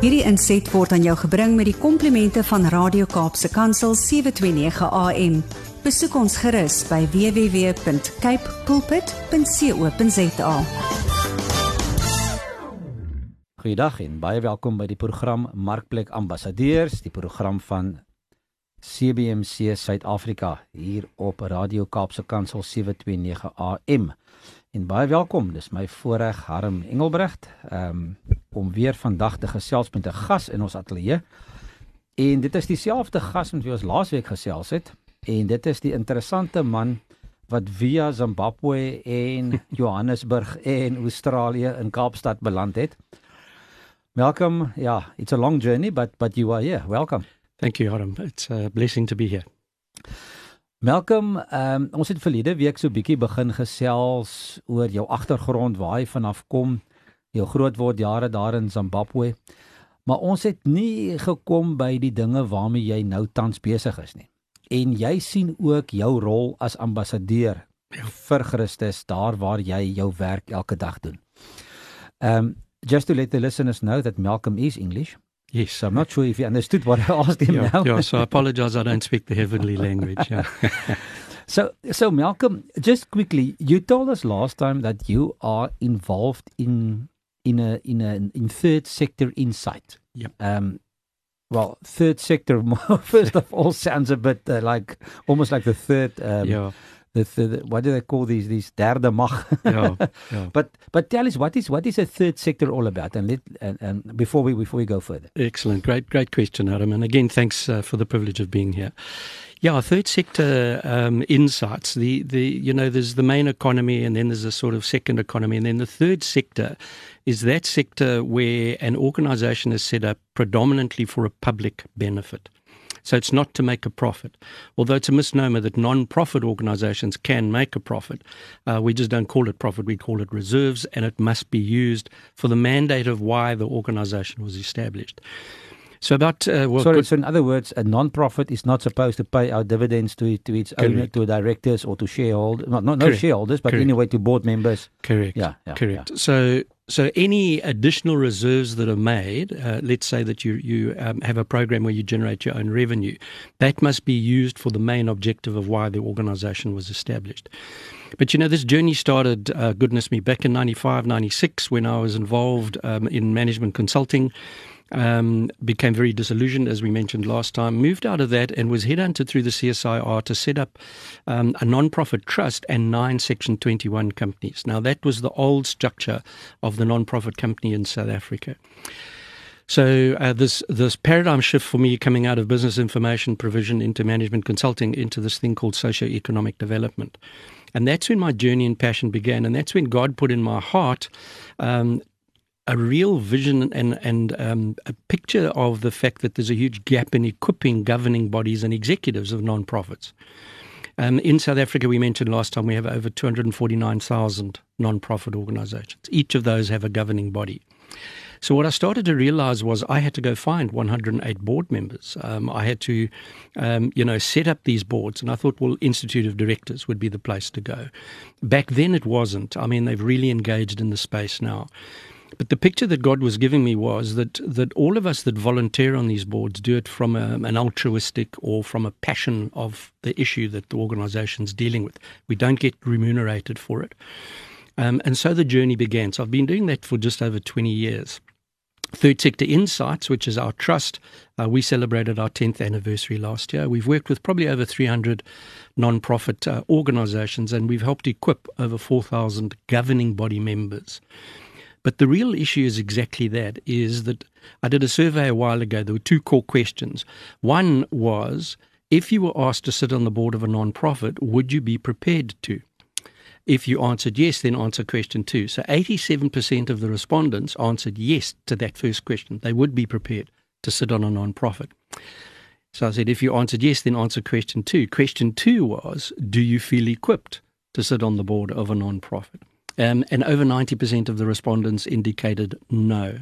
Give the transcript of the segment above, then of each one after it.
Hierdie inset word aan jou gebring met die komplimente van Radio Kaapse Kansel 729 AM. Besoek ons gerus by www.cape pulpit.co.za. Goeiedag en baie welkom by die program Markplek Ambassadeurs, die program van CBC Suid-Afrika hier op Radio Kaapse Kansel 729 AM. En baie welkom. Dis my voorreg Harm Engelbrecht um, om weer vandag te gesels met 'n gas in ons ateljee. En dit is dieselfde gas met wie ons laasweek gesels het en dit is die interessante man wat via Zimbabwe en Johannesburg en Australië in Kaapstad beland het. Welcome. Yeah, it's a long journey, but but you are here. Welcome. Thank you, Harm. It's a blessing to be here. Malcolm, um, ons het verlede week so bietjie begin gesels oor jou agtergrond, waar jy vanaf kom, jou grootword jare daar in Zimbabwe. Maar ons het nie gekom by die dinge waarmee jy nou tans besig is nie. En jy sien ook jou rol as ambassadeur vir Christus daar waar jy jou werk elke dag doen. Um just to let the listeners know that Malcolm is English. Yes, I'm not sure if you understood what I asked him yeah, now. yeah, so I apologize I don't speak the heavenly language. Yeah. so so Malcolm, just quickly, you told us last time that you are involved in in a in a in third sector insight. Yep. Um well, third sector first of all sounds a bit uh, like almost like the third um, yeah the, the, the what do they call these these derde mag yeah, yeah. but but tell us what is what is a third sector all about and let and, and before we before we go further excellent great great question Harm and again thanks uh, for the privilege of being here yeah, third sector um, insights. The the you know there's the main economy and then there's a sort of second economy and then the third sector is that sector where an organisation is set up predominantly for a public benefit. So it's not to make a profit. Although it's a misnomer that non profit organizations can make a profit, uh, we just don't call it profit, we call it reserves, and it must be used for the mandate of why the organization was established. So about uh, well, sorry. So in other words, a non-profit is not supposed to pay out dividends to to its Correct. owner, to directors, or to shareholders. Not not no shareholders, but Correct. anyway to board members. Correct. Yeah. yeah Correct. Yeah. So so any additional reserves that are made, uh, let's say that you you um, have a program where you generate your own revenue, that must be used for the main objective of why the organisation was established. But you know, this journey started, uh, goodness me, back in 95, 96 when I was involved um, in management consulting um, became very disillusioned, as we mentioned last time, moved out of that and was headhunted through the CSIR to set up um, a non-profit trust and nine Section 21 companies. Now, that was the old structure of the non-profit company in South Africa. So uh, this this paradigm shift for me coming out of business information provision into management consulting into this thing called socio-economic development. And that's when my journey and passion began. And that's when God put in my heart um, a real vision and and um, a picture of the fact that there's a huge gap in equipping governing bodies and executives of non-profits. Um, in South Africa, we mentioned last time we have over 249,000 non-profit organizations. Each of those have a governing body. So what I started to realize was I had to go find 108 board members. Um, I had to, um, you know, set up these boards, and I thought, well, Institute of Directors would be the place to go. Back then, it wasn't. I mean, they've really engaged in the space now. But the picture that God was giving me was that that all of us that volunteer on these boards do it from a, an altruistic or from a passion of the issue that the organisation's dealing with. We don't get remunerated for it. Um, and so the journey began. So I've been doing that for just over 20 years. Third Sector Insights, which is our trust, uh, we celebrated our 10th anniversary last year. We've worked with probably over 300 non-profit uh, organisations and we've helped equip over 4,000 governing body members. But the real issue is exactly that is that I did a survey a while ago. There were two core questions. One was if you were asked to sit on the board of a non-profit, would you be prepared to? If you answered yes, then answer question two. So 87% of the respondents answered yes to that first question. They would be prepared to sit on a non-profit. So I said, if you answered yes, then answer question two. Question two was, do you feel equipped to sit on the board of a non-profit? Um, and over 90% of the respondents indicated no.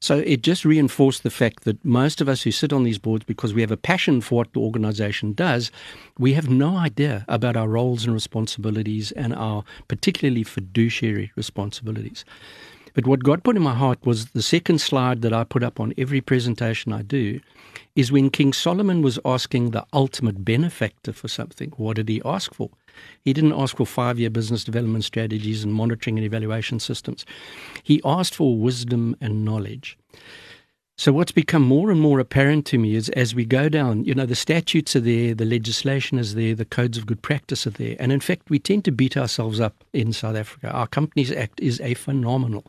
So it just reinforced the fact that most of us who sit on these boards, because we have a passion for what the organization does, we have no idea about our roles and responsibilities and our particularly fiduciary responsibilities. But what God put in my heart was the second slide that I put up on every presentation I do is when King Solomon was asking the ultimate benefactor for something, what did he ask for? He didn't ask for five year business development strategies and monitoring and evaluation systems. He asked for wisdom and knowledge. So, what's become more and more apparent to me is as we go down, you know, the statutes are there, the legislation is there, the codes of good practice are there. And in fact, we tend to beat ourselves up in South Africa. Our Companies Act is a phenomenal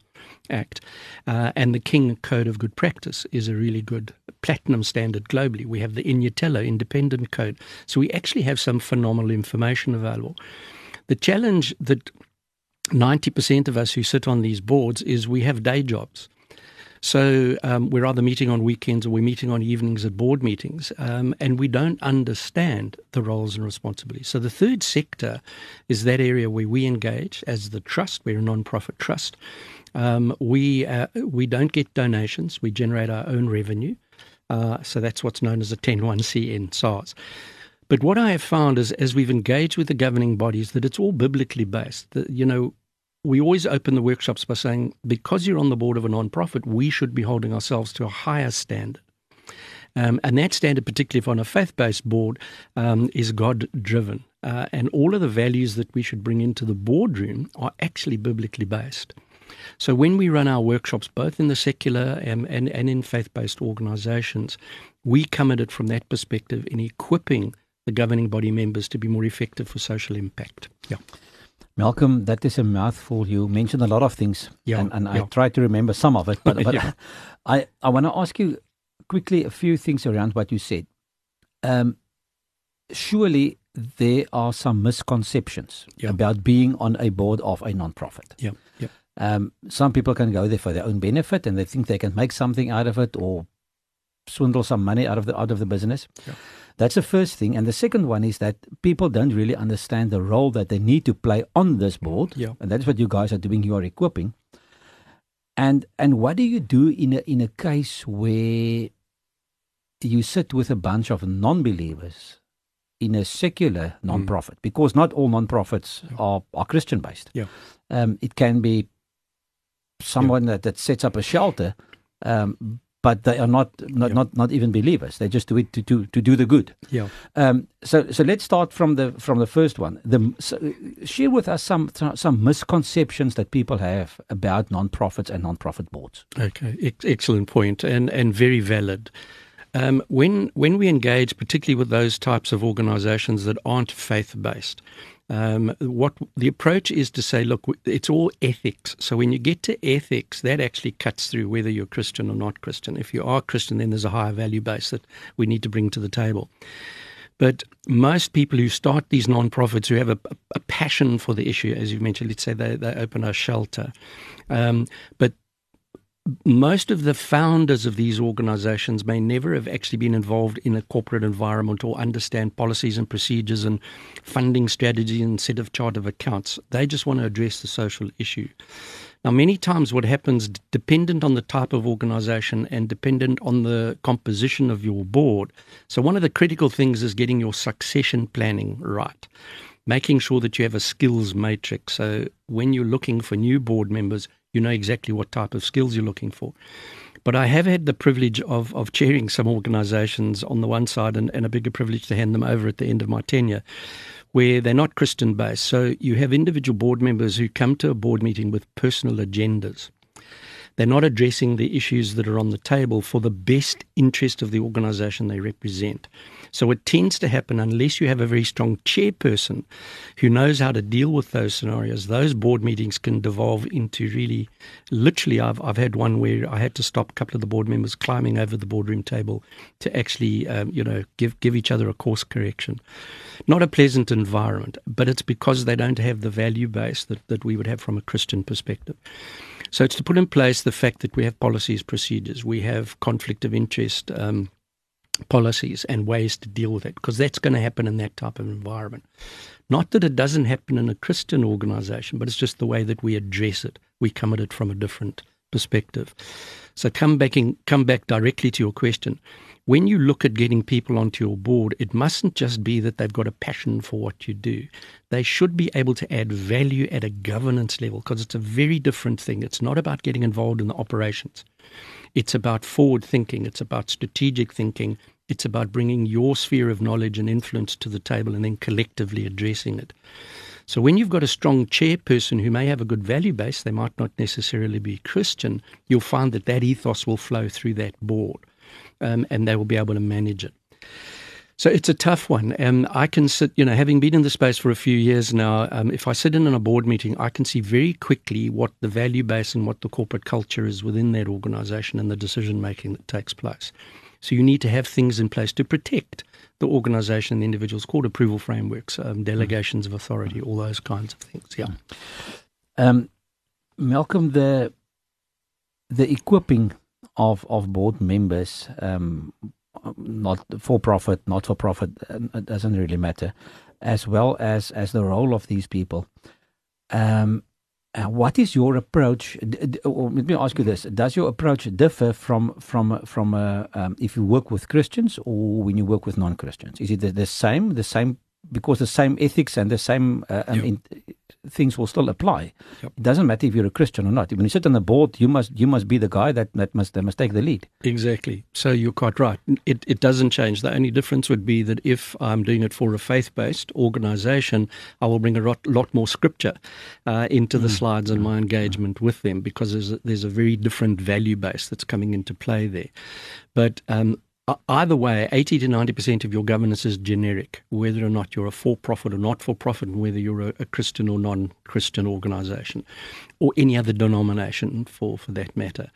act. Uh, and the King Code of Good Practice is a really good platinum standard globally. We have the Inyathelo Independent Code. So, we actually have some phenomenal information available. The challenge that 90% of us who sit on these boards is we have day jobs. So um, we're either meeting on weekends or we're meeting on evenings at board meetings, um, and we don't understand the roles and responsibilities. So the third sector is that area where we engage as the trust. We're a non-profit trust. Um, we uh, we don't get donations. We generate our own revenue. Uh, so that's what's known as a 10-1C in SARS. But what I have found is, as we've engaged with the governing bodies, that it's all biblically based. That, you know, we always open the workshops by saying, because you're on the board of a non-profit, we should be holding ourselves to a higher standard. Um, and that standard, particularly if on a faith based board, um, is God driven. Uh, and all of the values that we should bring into the boardroom are actually biblically based. So when we run our workshops, both in the secular and, and, and in faith based organizations, we come at it from that perspective in equipping the governing body members to be more effective for social impact. Yeah. Malcolm, that is a mouthful. You mentioned a lot of things, yeah, and, and yeah. I tried to remember some of it. But, but Yeah. I, I want to ask you quickly a few things around what you said. Um, surely there are some misconceptions Yeah. about being on a board of a non-profit. Yeah, yeah. Um, some people can go there for their own benefit, and they think they can make something out of it, or swindle some money out of the out of the business. Yeah. That's the first thing, and the second one is that people don't really understand the role that they need to play on this board, Yeah. and that's what you guys are doing. You are equipping, and and what do you do in a in a case where you sit with a bunch of non-believers in a secular non-profit? Because not all non-profits Mm. Yeah. are are Christian based. Yeah. Um, it can be someone that, that sets up a shelter, um, but they are not not, Yeah. not not even believers. They just do it to to, to do the good. Yeah. Um, so so let's start from the from the first one. The so, share with us some some misconceptions that people have about non-profits and non-profit boards. Okay, Ex- excellent point, and and very valid. Um, when when we engage, particularly with those types of organisations that aren't faith based, um, what the approach is to say, look, it's all ethics. So when you get to ethics, that actually cuts through whether you're Christian or not Christian. If you are Christian, then there's a higher value base that we need to bring to the table. But most people who start these non-profits who have a, a passion for the issue, as you mentioned, let's say they, they open a shelter, um, but most of the founders of these organizations may never have actually been involved in a corporate environment or understand policies and procedures and funding strategy and set of chart of accounts. They just want to address the social issue. Now, many times what happens, dependent on the type of organization and dependent on the composition of your board. So, one of the critical things is getting your succession planning right, making sure that you have a skills matrix. So, when you're looking for new board members, you know exactly what type of skills you're looking for. But I have had the privilege of, of chairing some organizations on the one side and, and a bigger privilege to hand them over at the end of my tenure where they're not Christian based. So you have individual board members who come to a board meeting with personal agendas. They're not addressing the issues that are on the table for the best interest of the organization they represent. So it tends to happen unless you have a very strong chairperson who knows how to deal with those scenarios. Those board meetings can devolve into really, literally, I've, I've had one where I had to stop a couple of the board members climbing over the boardroom table to actually, um, you know, give, give each other a course correction. Not a pleasant environment, but it's because they don't have the value base that, that we would have from a Christian perspective. So it's to put in place the fact that we have policies, procedures, we have conflict of interest um, policies and ways to deal with it, because that's going to happen in that type of environment. Not that it doesn't happen in a Christian organization, but it's just the way that we address it. We come at it from a different perspective. So come back in, come back directly to your question. When you look at getting people onto your board, it mustn't just be that they've got a passion for what you do. They should be able to add value at a governance level because it's a very different thing. It's not about getting involved in the operations. It's about forward thinking, it's about strategic thinking, it's about bringing your sphere of knowledge and influence to the table and then collectively addressing it. So when you've got a strong chairperson who may have a good value base, they might not necessarily be Christian, you'll find that that ethos will flow through that board um, and they will be able to manage it. So it's a tough one. And I can sit, you know, having been in the space for a few years now, um, if I sit in on a board meeting, I can see very quickly what the value base and what the corporate culture is within that organization and the decision making that takes place. So you need to have things in place to protect the organization and the individuals called approval frameworks, um, delegations of authority, all those kinds of things. Yeah. Um, Malcolm, the the equipping of of board members, um, not for profit, not for profit, it doesn't really matter, as well as as the role of these people. Um, uh, what is your approach? let me ask you this: Does your approach differ from from from uh, um, if you work with Christians or when you work with non-Christians? Is it the, the same? The same because the same ethics and the same uh, um, yep. in, things will still apply. Yep. It doesn't matter if you're a Christian or not. When you sit on the board, you must you must be the guy that, that must that must take the lead. Exactly. So you're quite right. It it doesn't change. The only difference would be that if I'm doing it for a faith based organisation, I will bring a lot, lot more scripture uh, into the mm. slides and my engagement with them because there's a, there's a very different value base that's coming into play there. But um, either way, 80 to 90% of your governance is generic, whether or not you're a for profit or not for profit, and whether you're a, a Christian or non Christian organization, or any other denomination for, for that matter.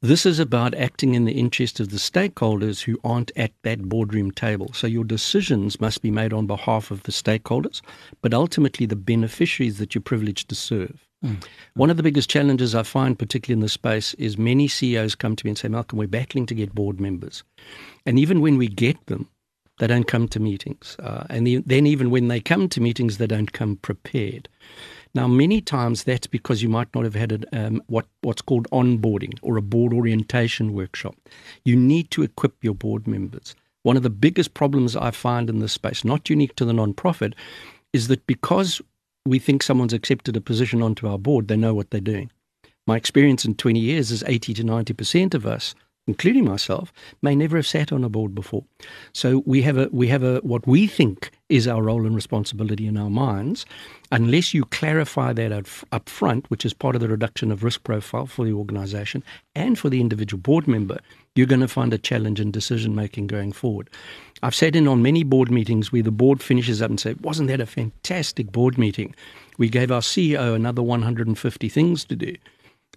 This is about acting in the interest of the stakeholders who aren't at that boardroom table. So your decisions must be made on behalf of the stakeholders, but ultimately the beneficiaries that you're privileged to serve. Mm. One of the biggest challenges I find, particularly in this space, is many CEOs come to me and say, Malcolm, we're battling to get board members. And even when we get them, they don't come to meetings. Uh, and the, then, even when they come to meetings, they don't come prepared. Now, many times that's because you might not have had a, um, what, what's called onboarding or a board orientation workshop. You need to equip your board members. One of the biggest problems I find in this space, not unique to the nonprofit, is that because we think someone's accepted a position onto our board, they know what they're doing. My experience in 20 years is 80 to 90% of us including myself, may never have sat on a board before. So we have a we have a what we think is our role and responsibility in our minds, unless you clarify that up, front, which is part of the reduction of risk profile for the organisation and for the individual board member, you're going to find a challenge in decision making going forward. I've sat in on many board meetings where the board finishes up and say, "Wasn't that a fantastic board meeting? We gave our CEO another 150 things to do."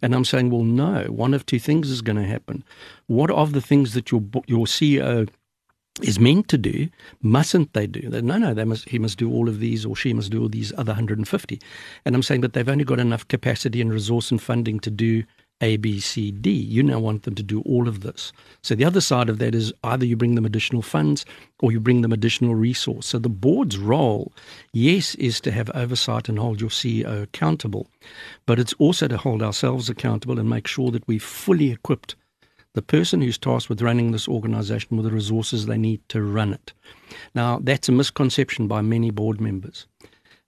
And I'm saying, well, no, one of two things is going to happen. What of the things that your your CEO is meant to do, mustn't they do? No, no, they must, he must do all of these or she must do all these other 150. And I'm saying, but they've only got enough capacity and resource and funding to do a, B, C, D. You now want them to do all of this. So the other side of that is either you bring them additional funds or you bring them additional resource. So the board's role, yes, is to have oversight and hold your CEO accountable, but it's also to hold ourselves accountable and make sure that we've fully equipped the person who's tasked with running this organization with the resources they need to run it. Now, that's a misconception by many board members.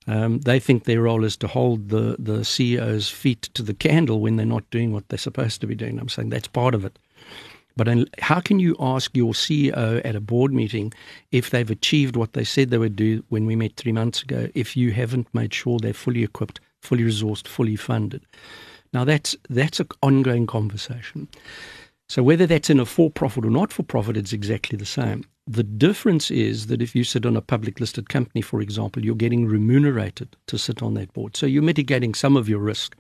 Um, they think their role is to hold the, the CEO's feet to the candle when they're not doing what they're supposed to be doing. I'm saying that's part of it. But how can you ask your CEO at a board meeting if they've achieved what they said they would do when we met three months ago if you haven't made sure they're fully equipped, fully resourced, fully funded? Now that's that's an ongoing conversation. So whether that's in a for-profit or not for profit, it's exactly the same. The difference is that if you sit on a public listed company, for example, you're getting remunerated to sit on that board. So you're mitigating some of your risk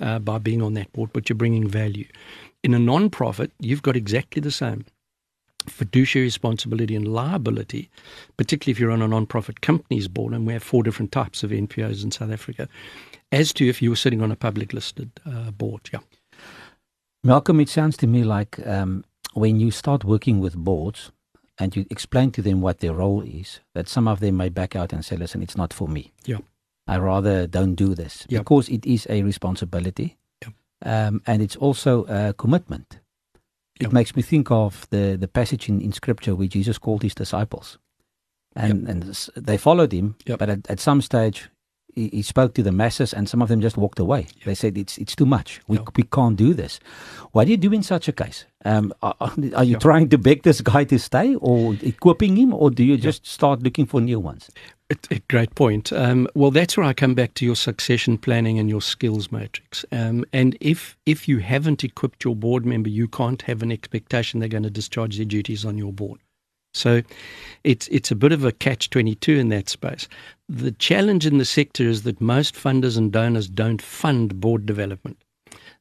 uh, by being on that board, but you're bringing value. In a non-profit, you've got exactly the same fiduciary responsibility and liability, particularly if you're on a non-profit company's board, and we have four different types of NPOs in South Africa, as to if you were sitting on a public listed uh, board. Yeah. Malcolm, it sounds to me like um, when you start working with boards and you explain to them what their role is, that some of them may back out and say, listen, it's not for me. Yeah. I rather don't do this yeah. because it is a responsibility yeah. um, and it's also a commitment. it makes me think of the the passage in, in scripture where Jesus called his disciples. And and they followed him, but at, at some stage he, he, spoke to the masses and some of them just walked away. Yep. They said it's it's too much. We we can't do this. What do you do in such a case? Um, are, are you trying to beg this guy to stay or equipping him or do you just start looking for new ones? A, a great point. Um, well, that's where I come back to your succession planning and your skills matrix. Um, and if if you haven't equipped your board member, you can't have an expectation they're going to discharge their duties on your board. So, it's it's a bit of a catch twenty two in that space. The challenge in the sector is that most funders and donors don't fund board development.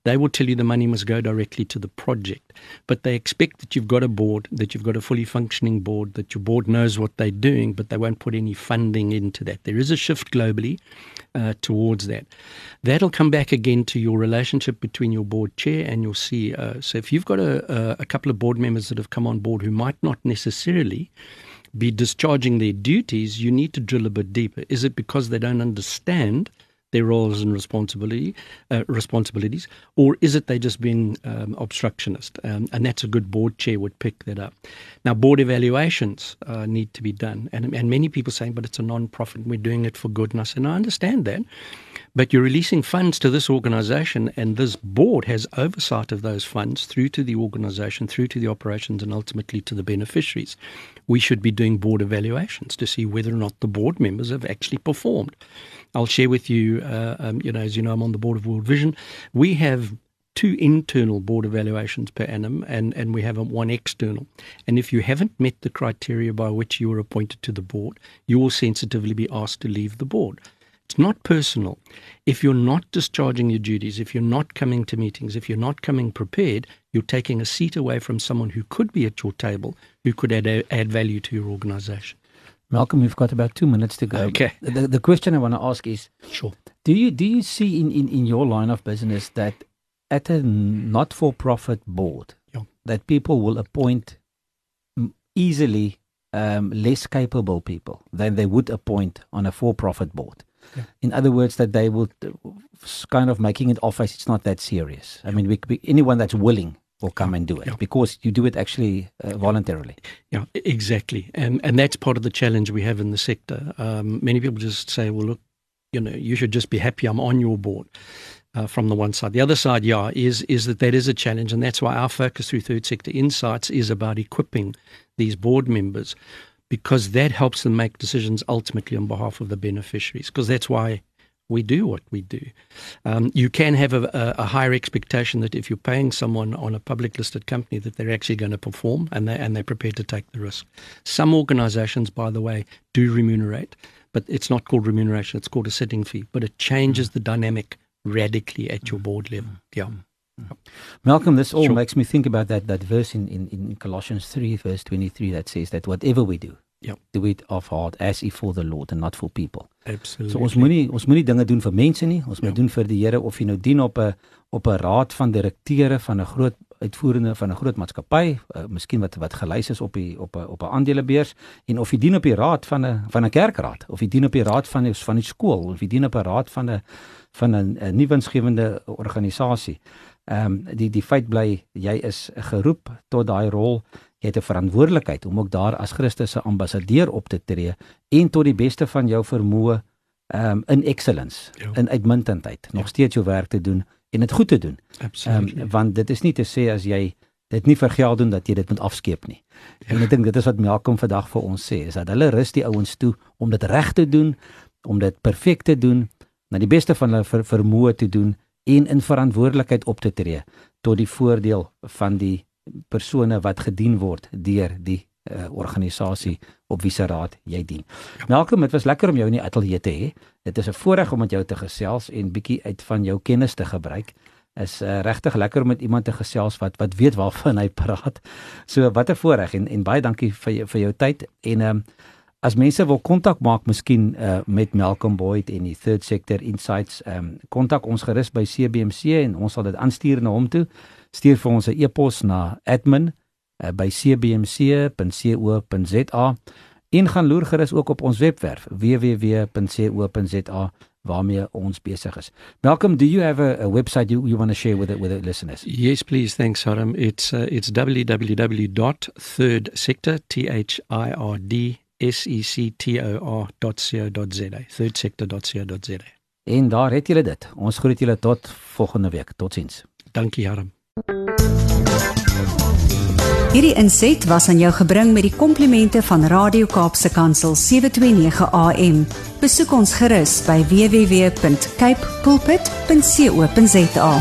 They will tell you the money must go directly to the project, but they expect that you've got a board, that you've got a fully functioning board, that your board knows what they're doing, but they won't put any funding into that. There is a shift globally uh, towards that. That'll come back again to your relationship between your board chair and your CEO. So if you've got a, a, a couple of board members that have come on board who might not necessarily be discharging their duties, you need to drill a bit deeper. Is it because they don't understand their roles and responsibility uh, responsibilities, or is it they just being um, obstructionist? Um, and that's a good board chair would pick that up. Now, board evaluations uh, need to be done, and and many people saying, but it's a non-profit, and we're doing it for good. And I said, no, I understand that, but you're releasing funds to this organisation, and this board has oversight of those funds through to the organisation, through to the operations, and ultimately to the beneficiaries. We should be doing board evaluations to see whether or not the board members have actually performed. I'll share with you, uh, um, you know, as you know, I'm on the board of World Vision. We have two internal board evaluations per annum, and, and we have one external. And if you haven't met the criteria by which you were appointed to the board, you will sensitively be asked to leave the board. It's not personal. If you're not discharging your duties, if you're not coming to meetings, if you're not coming prepared, you're taking a seat away from someone who could be at your table, who could add, add value to your organization. Malcolm, we've got about two minutes to go. Okay. The, the question I want to ask is: Sure. Do you do you see in, in, in your line of business that at a not-for-profit board yeah. that people will appoint easily um, less capable people than they would appoint on a for-profit board? Yeah. In other words, that they would uh, kind of making it off as it's not that serious. I mean, we, we, anyone that's willing will come and do it yeah. because you do it actually uh, voluntarily. Yeah, exactly, and and that's part of the challenge we have in the sector. Um, many people just say, "Well, look, you know, you should just be happy I'm on your board." Uh, from the one side, the other side, yeah, is is that that is a challenge, and that's why our focus through Third Sector Insights is about equipping these board members, because that helps them make decisions ultimately on behalf of the beneficiaries. Because that's why we do what we do. Um, you can have a, a, higher expectation that if you're paying someone on a public listed company that they're actually going to perform and they and they're prepared to take the risk. Some organisations, by the way, do remunerate, but it's not called remuneration; it's called a sitting fee. But it changes mm. the dynamic radically at your mm. board level. Mm. Yeah. Malcolm, this all sure. makes me think about that that verse in, in, in Colossians three, verse twenty three, that says that whatever we do, Ja. Do it of heart as if for the Lord and not for people. Absolutely. So ons moenie ons moenie dinge doen vir mense nie. Ons moet ja. doen vir die Here of jy nou dien op 'n op 'n raad van direkteure van 'n groot uitvoerende van 'n groot maatskappy, uh, miskien wat wat gelys is op die op 'n op 'n aandelebeurs en of jy dien op die raad van 'n van 'n kerkraad of jy dien op die raad van die, van die skool of jy dien op 'n raad van 'n van 'n nuwensgewende organisasie. Ehm um, die die feit bly jy is geroep tot daai rol jy het 'n verantwoordelikheid om ook daar as Christus se ambassadeur op te tree en tot die beste van jou vermoë um, in excellence, jo. Ja. in uitmuntendheid, nog ja. steeds jou werk te doen en dit goed te doen. Absoluut. Um, want dit is nie te sê as jy dit nie vir geld doen dat jy dit moet afskeep nie. Ja. En ek dink dit is wat Malcolm vandag vir ons sê, is dat hulle rus die ouens toe om dit reg te doen, om dit perfek te doen, na die beste van hulle ver, vermoë te doen en in verantwoordelikheid op te tree tot die voordeel van die persone wat gedien word deur die uh, organisasie op wie se raad jy dien. Malcolm, dit was lekker om jou in die ateljee te hê. Dit is 'n voorreg om met jou te gesels en bietjie uit van jou kennis te gebruik. Is uh, regtig lekker om met iemand te gesels wat wat weet waarvan hy praat. So wat 'n voorreg en en baie dankie vir vir jou tyd en ehm um, As mense wil kontak maak miskien uh, met Malcolm Boyd en die Third Sector Insights, ehm um, kontak ons gerus by CBMC en ons sal dit aanstuur na hom toe stuur vir ons 'n e-pos na admin uh, by cbmc.co.za En gaan loer gerus ook op ons webwerf www.co.za waarmee ons besig is. Malcolm, do you have a, a website you, you want to share with the, with the listeners? Yes, please. Thanks, Haram. It's uh, it's www.thirdsector t h i r d s e c t o r.co.za. Thirdsector.co.za. En daar het julle dit. Ons groet julle tot volgende week. Totsiens. Dankie, Haram. Hierdie inset was aan jou gebring met die komplimente van Radio Kaapse Kansel 729 AM. Besoek ons gerus by www.cape pulpit.co.za.